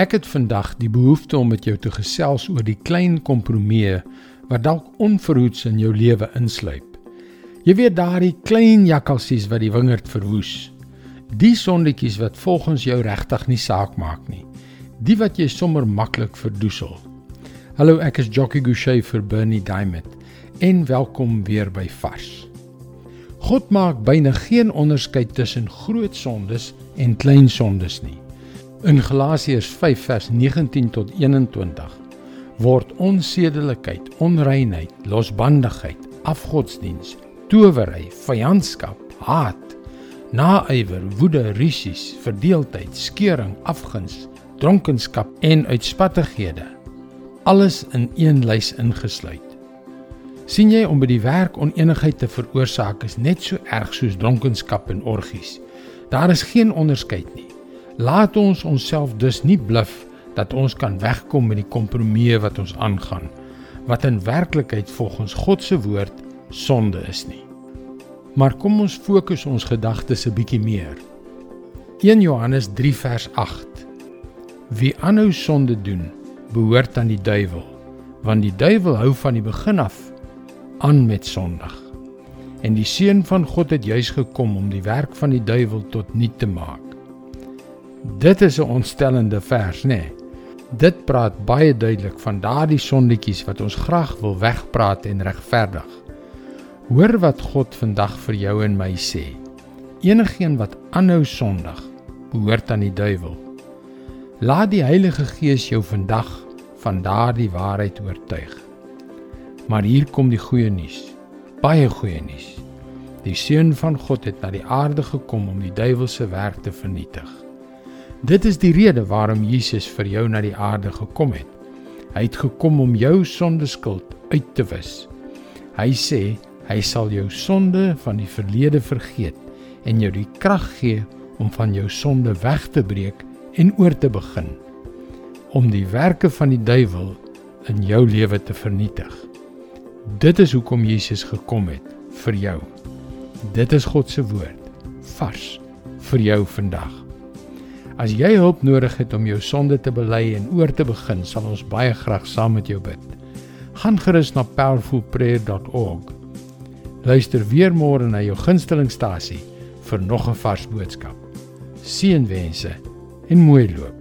Ek het vandag die behoefte om met jou te gesels oor die klein kompromieë wat dalk onverhoeds in jou lewe insluip. Jy weet daardie klein jakkalsies wat die wingerd verwoes. Die sondetjies wat volgens jou regtig nie saak maak nie. Die wat jy sommer maklik verdoesel. Hallo, ek is Jockey Gouchee vir Bernie Diamond en welkom weer by Vars. God maak byna geen onderskeid tussen groot sondes en klein sondes nie. In Galasiërs 5 vers 19 tot 21 word onsedelikheid, onreinheid, losbandigheid, afgodsdiens, towery, vyandskap, haat, naaiwer, woede, rusies, verdeeldheid, skeuring, afguns, dronkenskap en uitspattighede alles in een lys ingesluit sien jy om by die werk onenigheid te veroorsaak is net so erg soos dronkenskap en orgies. Daar is geen onderskeid nie. Laat ons onsself dus nie bluf dat ons kan wegkom met die kompromieë wat ons aangaan, wat in werklikheid volgens God se woord sonde is nie. Maar kom ons fokus ons gedagtes 'n bietjie meer. 1 Johannes 3 vers 8. Wie aanhou sonde doen, behoort aan die duiwel, want die duiwel hou van die begin af aan met Sondag. En die seun van God het juis gekom om die werk van die duiwel tot nul te maak. Dit is 'n ontstellende vers, né? Nee. Dit praat baie duidelik van daardie sondetjies wat ons graag wil wegpraat en regverdig. Hoor wat God vandag vir jou en my sê. Enigeen wat aanhou sondig, behoort aan die duiwel. Laat die Heilige Gees jou vandag van daardie waarheid oortuig. Maar hier kom die goeie nuus. Baie goeie nuus. Die seun van God het na die aarde gekom om die duiwelse werk te vernietig. Dit is die rede waarom Jesus vir jou na die aarde gekom het. Hy het gekom om jou sondeskuld uit te wis. Hy sê hy sal jou sonde van die verlede vergeet en jou die krag gee om van jou sonde weg te breek en oor te begin om die werke van die duiwel in jou lewe te vernietig. Dit is hoekom Jesus gekom het vir jou. Dit is God se woord vars vir jou vandag. As jy hulp nodig het om jou sonde te bely en oor te begin, sal ons baie graag saam met jou bid. Gaan gerus na powerfulprayer.org. Luister weer môre na jou gunstelingstasie vir nog 'n vars boodskap. Seënwense en mooi loop.